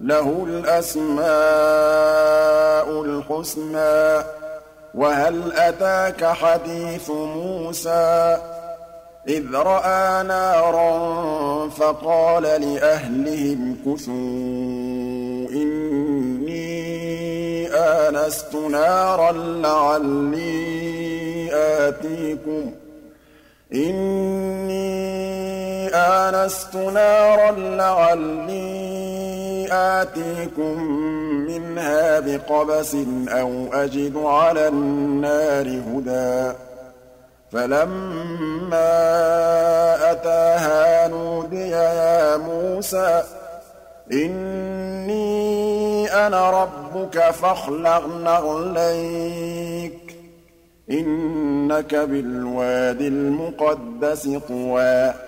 له الأسماء الحسنى وهل أتاك حديث موسى؟ إذ رأى نارا فقال لأهلهم كثوا إني آنست نارا لعلي آتيكم. إني آنست نارا لعلي آتيكم منها بقبس أو أجد على النار هدى. فلما أتاها نودي يا موسى إني أنا ربك فاخلع نعليك إنك بالواد المقدس طوى.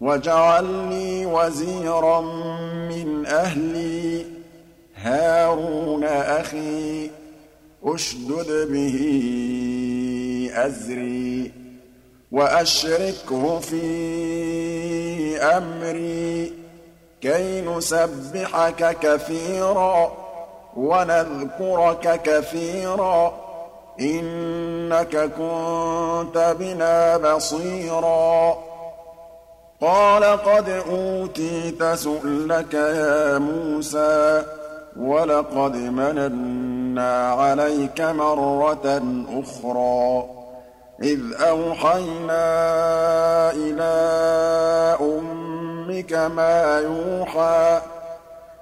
وَاجْعَل لِّي وَزِيرًا مِّنْ أَهْلِي. هَارُونَ أَخِي اشْدُدْ بِهِ أَزْرِي وَأَشْرِكْهُ فِي أَمْرِي. كَيْ نُسَبِّحَكَ كَثِيرًا وَنَذْكُرَكَ كَثِيرًا إِنَّكَ كُنتَ بِنَا بَصِيرًا. قَالَ قَدْ أُوتِيتَ سُؤْلَكَ يَا مُوسَىٰ وَلَقَدْ مَنَنَّا عَلَيْكَ مَرَّةً أُخْرَىٰ إِذْ أَوْحَيْنَا إِلَىٰ أُمِّكَ مَا يُوحَىٰ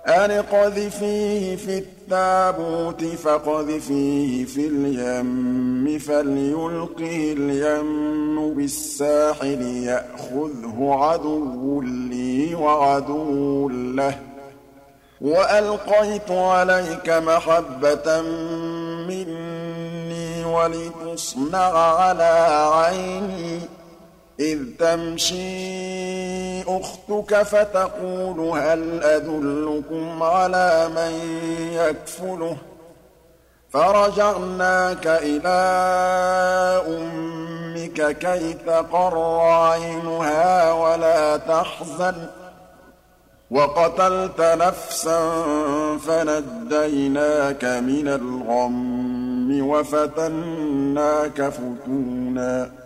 أَنِ اقْذِفِيهِ فِي التَّابُوتِ فَاقْذِفِيهِ فِي الْيَمِّ فَلْيُلْقِهِ الْيَمُّ بِالسَّاحِلِ يَأْخُذْهُ عَدُوٌّ لِّي وَعَدُوٌّ لَّهُ ۚ. وَأَلْقَيْتُ عَلَيْكَ مَحَبَّةً مِّنِّي وَلِتُصْنَعَ عَلَىٰ عَيْنِي إِذْ تَمْشِي أُخْتُكَ فَتَقُولُ هَلْ أَدُلُّكُمْ عَلَىٰ مَن يَكْفُلُهُ ۖ؟ فَرَجَعْنَاكَ إِلَىٰ أُمِّكَ كَيْ تَقَرَّ عَيْنُهَا وَلَا تَحْزَنَ ۚ. وَقَتَلْتَ نَفْسًا فَنَجَّيْنَاكَ مِنَ الْغَمِّ وَفَتَنَّاكَ فُتُونًا.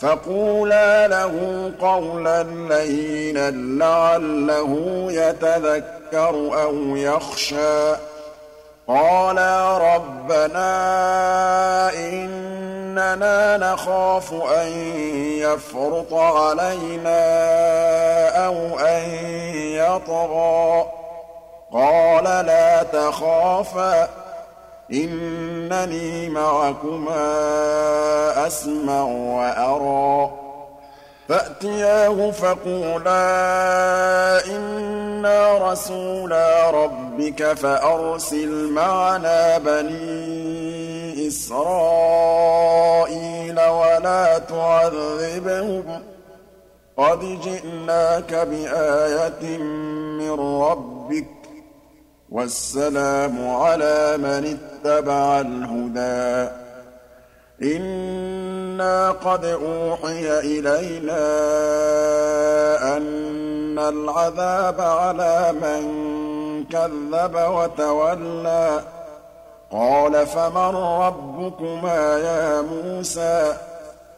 فَقُولَا لَهُ قَوْلًا لَّيِّنًا لَّعَلَّهُ يَتَذَكَّرُ أَوْ يَخْشَىٰ. قَالَا رَبَّنَا إِنَّنَا نَخَافُ أَن يَفْرُطَ عَلَيْنَا أَوْ أَن يَطْغَىٰ. قَالَ لَا تَخَافَا. إِنَّنِي مَعَكُمَا أَسْمَعُ وَأَرَىٰ. فَأْتِيَاهُ فَقُولَا إِنَّا رَسُولَا رَبِّكَ فَأَرْسِلْ مَعَنَا بَنِي إِسْرَائِيلَ وَلَا تُعَذِّبْهُمْ ۖ. قَدْ جِئْنَاكَ بِآيَةٍ مِّن رَّبِّكَ وَالسَّلَامُ عَلَىٰ مَنِ اتَّبَعَ الْهُدَىٰ. إِنَّا قَدْ أُوحِيَ إِلَيْنَا أَنَّ الْعَذَابَ عَلَىٰ مَن كَذَّبَ وَتَوَلَّىٰ. قَالَ فَمَن رَّبُّكُمَا يَا مُوسَىٰ؟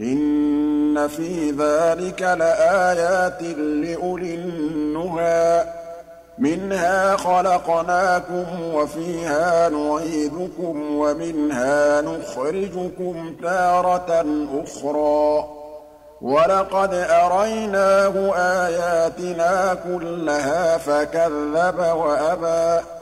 إِنَّ فِي ذَٰلِكَ لَآيَاتٍ لِّأُولِي النُّهَىٰ. مِنْهَا خَلَقْنَاكُمْ وَفِيهَا نُعِيدُكُمْ وَمِنْهَا نُخْرِجُكُمْ تَارَةً أُخْرَىٰ. وَلَقَدْ أَرَيْنَاهُ آيَاتِنَا كُلَّهَا فَكَذَّبَ وَأَبَىٰ.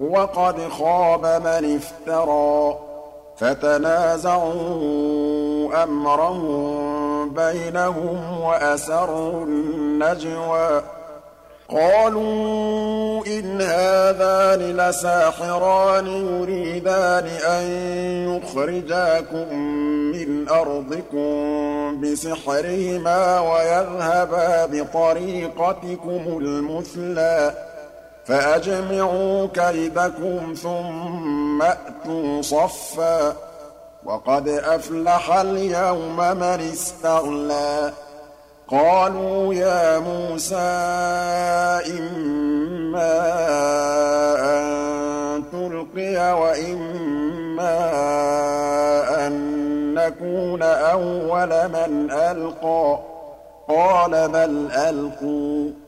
وَقَدْ خَابَ مَنِ افْتَرَىٰ. فَتَنَازَعُوا أَمْرَهُم بَيْنَهُمْ وَأَسَرُّوا النَّجْوَىٰ. قَالُوا إِنْ هَٰذَانِ لَسَاحِرَانِ يُرِيدَانِ أَن يُخْرِجَاكُم مِّنْ أَرْضِكُم بِسِحْرِهِمَا وَيَذْهَبَا بِطَرِيقَتِكُمُ الْمُثْلَىٰ. فَأَجْمِعُوا كَيْدَكُمْ ثُمَّ أْتُوا صَفًّا ۚ. وَقَدْ أَفْلَحَ الْيَوْمَ مَنِ اسْتَعْلَىٰ قَالُوا يَا مُوسَىٰ إِمَّا أَن تُلْقِيَ وَإِمَّا أَن نَّكُونَ أَوَّلَ مَنْ أَلْقَىٰ. قَالَ بَلْ أَلْقُوا ۖ.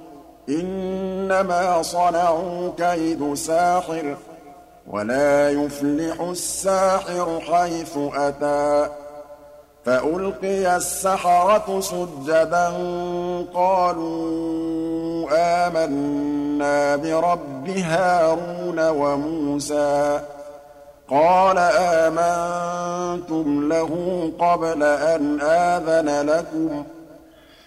إِنَّمَا صَنَعُوا كَيْدُ سَاحِرٍ ۖ وَلَا يُفْلِحُ السَّاحِرُ حَيْثُ أَتَىٰ فَأُلْقِيَ السَّحَرَةُ سُجَّدًا قَالُوا آمَنَّا بِرَبِّ هَارُونَ وَمُوسَىٰ قَالَ آمَنتُمْ لَهُ قَبْلَ أَنْ آذَنَ لَكُمْ ۖ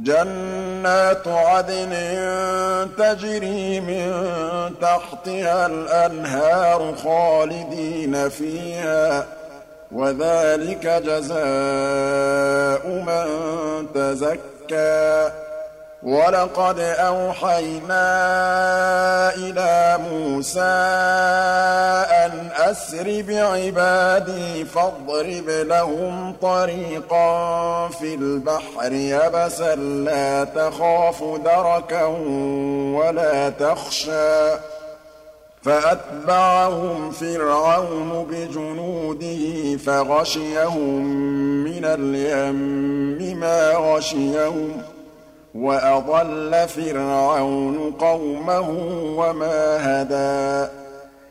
جَنَّاتُ عَدْنٍ تَجْرِي مِن تَحْتِهَا الْأَنْهَارُ خَالِدِينَ فِيهَا ۚ وَذَٰلِكَ جَزَاءُ مَن تَزَكَّىٰ. وَلَقَدْ أَوْحَيْنَا إِلَىٰ مُوسَىٰ أَنْ أَسْرِ بِعِبَادِي فَاضْرِبْ لَهُمْ طَرِيقًا فِي الْبَحْرِ يَبَسًا لَّا تَخَافُ دَرَكًا وَلَا تَخْشَىٰ فَأَتْبَعَهُمْ فِرْعَوْنُ بِجُنُودِهِ فَغَشِيَهُم مِّنَ الْيَمِّ مَا غَشِيَهُمْ وَأَضَلَّ فِرْعَوْنُ قَوْمَهُ وَمَا هَدَىٰ.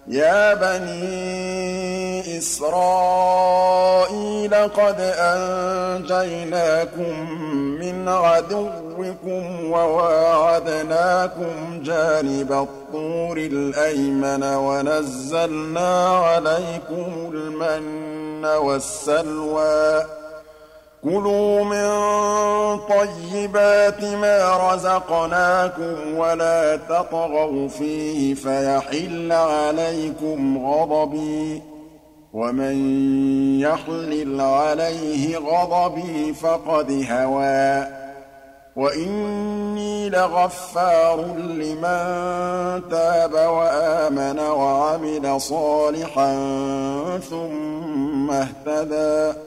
يَا بَنِي إِسْرَائِيلَ قَدْ أَنجَيْنَاكُم مِّنْ عَدُوِّكُمْ وَوَاعَدْنَاكُمْ جَانِبَ الطُّورِ الْأَيْمَنَ وَنَزَّلْنَا عَلَيْكُمُ الْمَنَّ وَالسَّلْوَىٰ. كُلُوا مِن طَيِّبَاتِ مَا رَزَقْنَاكُمْ وَلَا تَطْغَوْا فِيهِ فَيَحِلَّ عَلَيْكُمْ غَضَبِي ۖ وَمَن يَحْلِلْ عَلَيْهِ غَضَبِي فَقَدْ هَوَىٰ وَإِنِّي لَغَفَّارٌ لِّمَن تَابَ وَآمَنَ وَعَمِلَ صَالِحًا ثُمَّ اهْتَدَىٰ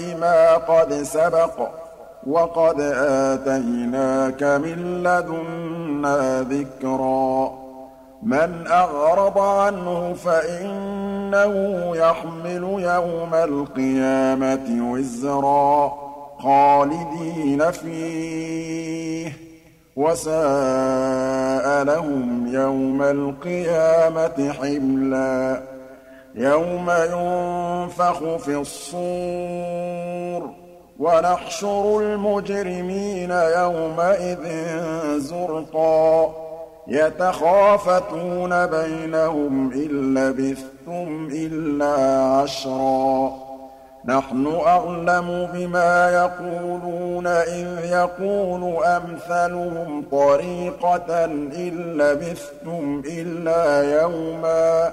مَا قَدْ سَبَقَ ۚ وَقَدْ آتَيْنَاكَ مِن لَّدُنَّا ذِكْرًا. مَّنْ أَعْرَضَ عَنْهُ فَإِنَّهُ يَحْمِلُ يَوْمَ الْقِيَامَةِ وِزْرًا خَالِدِينَ فِيهِ وَسَاءَ لَهُمْ يَوْمَ الْقِيَامَةِ حِمْلًا. يَوْمَ يُنفَخُ فِي الصُّورِ وَنَحْشُرُ الْمُجْرِمِينَ يَوْمَئِذٍ زُرْقًا يَتَخَافَتُونَ بَيْنَهُمْ إِن لَّبِثْتُمْ إِلَّا عَشْرًا نَّحْنُ أَعْلَمُ بِمَا يَقُولُونَ إِذْ يَقُولُ أَمْثَلُهُمْ طَرِيقَةً إِن لَّبِثْتُمْ إِلَّا يَوْمًا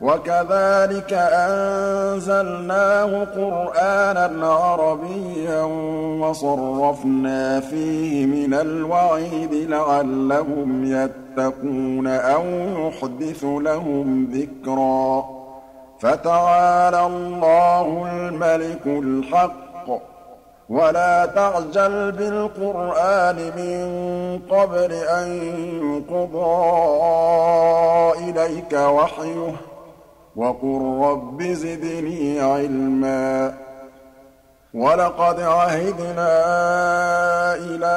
وَكَذَٰلِكَ أَنزَلْنَاهُ قُرْآنًا عَرَبِيًّا وَصَرَّفْنَا فِيهِ مِنَ الْوَعِيدِ لَعَلَّهُمْ يَتَّقُونَ أَوْ يُحْدِثُ لَهُمْ ذِكْرًا. فَتَعَالَى اللَّهُ الْمَلِكُ الْحَقُّ ۗ. وَلَا تَعْجَلْ بِالْقُرْآنِ مِن قَبْلِ أَن يُقْضَىٰ إِلَيْكَ وَحْيُهُ ۖ. وَقُل رَّبِّ زِدْنِي عِلْمًا. وَلَقَدْ عَهِدْنَا إِلَىٰ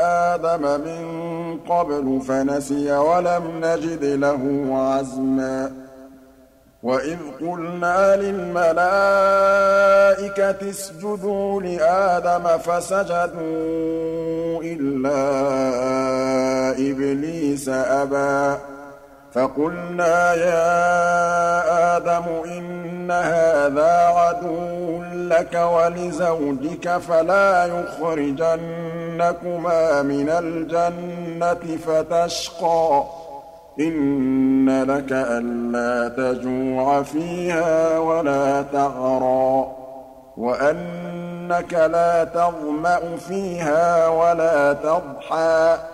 آدَمَ مِن قَبْلُ فَنَسِيَ وَلَمْ نَجِدْ لَهُ عَزْمًا. وَإِذْ قُلْنَا لِلْمَلَائِكَةِ اسْجُدُوا لِآدَمَ فَسَجَدُوا إِلَّا إِبْلِيسَ أَبَىٰ. فَقُلْنَا يَا آدَمُ إِنَّ هَٰذَا عَدُوٌّ لَّكَ وَلِزَوْجِكَ فَلَا يُخْرِجَنَّكُمَا مِنَ الْجَنَّةِ فَتَشْقَىٰ. إِنَّ لَكَ أَلَّا تَجُوعَ فِيهَا وَلَا تَعْرَىٰ وَأَنَّكَ لَا تَظْمَأُ فِيهَا وَلَا تَضْحَىٰ.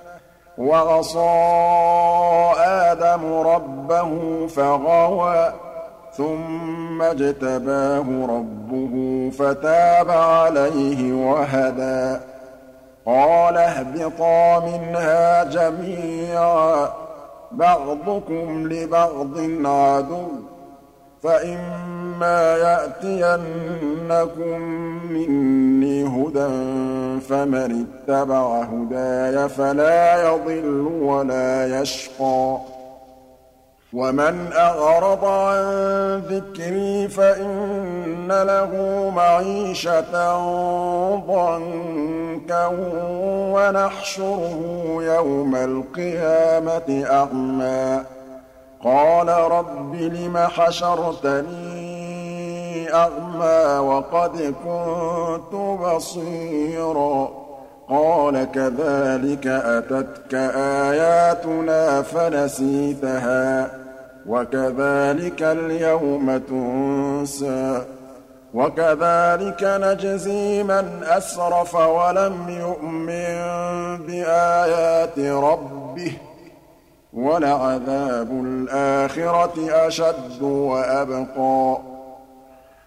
وَعَصَىٰ آدَمُ رَبَّهُ فَغَوَىٰ ثُمَّ اجْتَبَاهُ رَبُّهُ فَتَابَ عَلَيْهِ وَهَدَىٰ. قَالَ اهْبِطَا مِنْهَا جَمِيعًا ۖ بَعْضُكُمْ لِبَعْضٍ عَدُوٌّ ۖ فَإِمَّا يَأْتِيَنَّكُم مِّنِّي هُدًى فَمَنِ اتَّبَعَ هُدَايَ فَلَا يَضِلُّ وَلَا يَشْقَىٰ. وَمَنْ أَعْرَضَ عَن ذِكْرِي فَإِنَّ لَهُ مَعِيشَةً ضَنكًا وَنَحْشُرُهُ يَوْمَ الْقِيَامَةِ أَعْمَىٰ. قَالَ رَبِّ لِمَ حَشَرْتَنِي أَعْمَىٰ وَقَدْ كُنتُ بَصِيرًا. قَالَ كَذَٰلِكَ أَتَتْكَ آيَاتُنَا فَنَسِيتَهَا ۖ وَكَذَٰلِكَ الْيَوْمَ تُنسَىٰ وَكَذَٰلِكَ نَجْزِي مَنْ أَسْرَفَ وَلَمْ يُؤْمِن بِآيَاتِ رَبِّهِ ۚ وَلَعَذَابُ الْآخِرَةِ أَشَدُّ وَأَبْقَىٰ.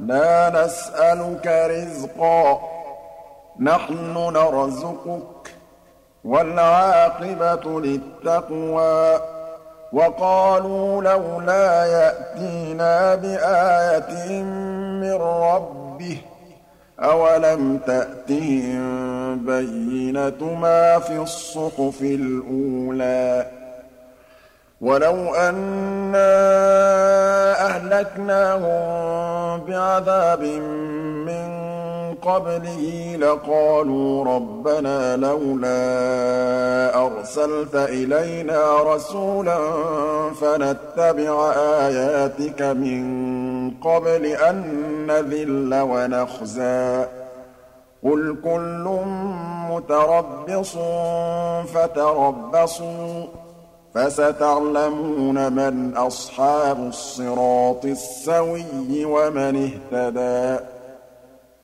لَا نَسْأَلُكَ رِزْقًا ۖ. نَّحْنُ نَرْزُقُكَ ۗ وَالْعَاقِبَةُ لِلتَّقْوَىٰ. وَقَالُوا لَوْلَا يَأْتِينَا بِآيَةٍ مِّن رَّبِّهِ ۚ أَوَلَمْ تَأْتِهِم بَيِّنَةُ مَا فِي الصُّحُفِ الْأُولَىٰ؟ وَلَوْ أَنَّا أَهْلَكْنَاهُم بِعَذَابٍ مِّن قَبْلِهِ لَقَالُوا رَبَّنَا لَوْلَا أَرْسَلْتَ إِلَيْنَا رَسُولًا فَنَتَّبِعَ آيَاتِكَ مِن قَبْلِ أَن نَّذِلَّ وَنَخْزَىٰ قُلْ كُلٌّ مُّتَرَبِّصٌ فَتَرَبَّصُوا ۖ فَسَتَعْلَمُونَ مَنْ أَصْحَابُ الصِّرَاطِ السَّوِيِّ وَمَنِ اهْتَدَىٰ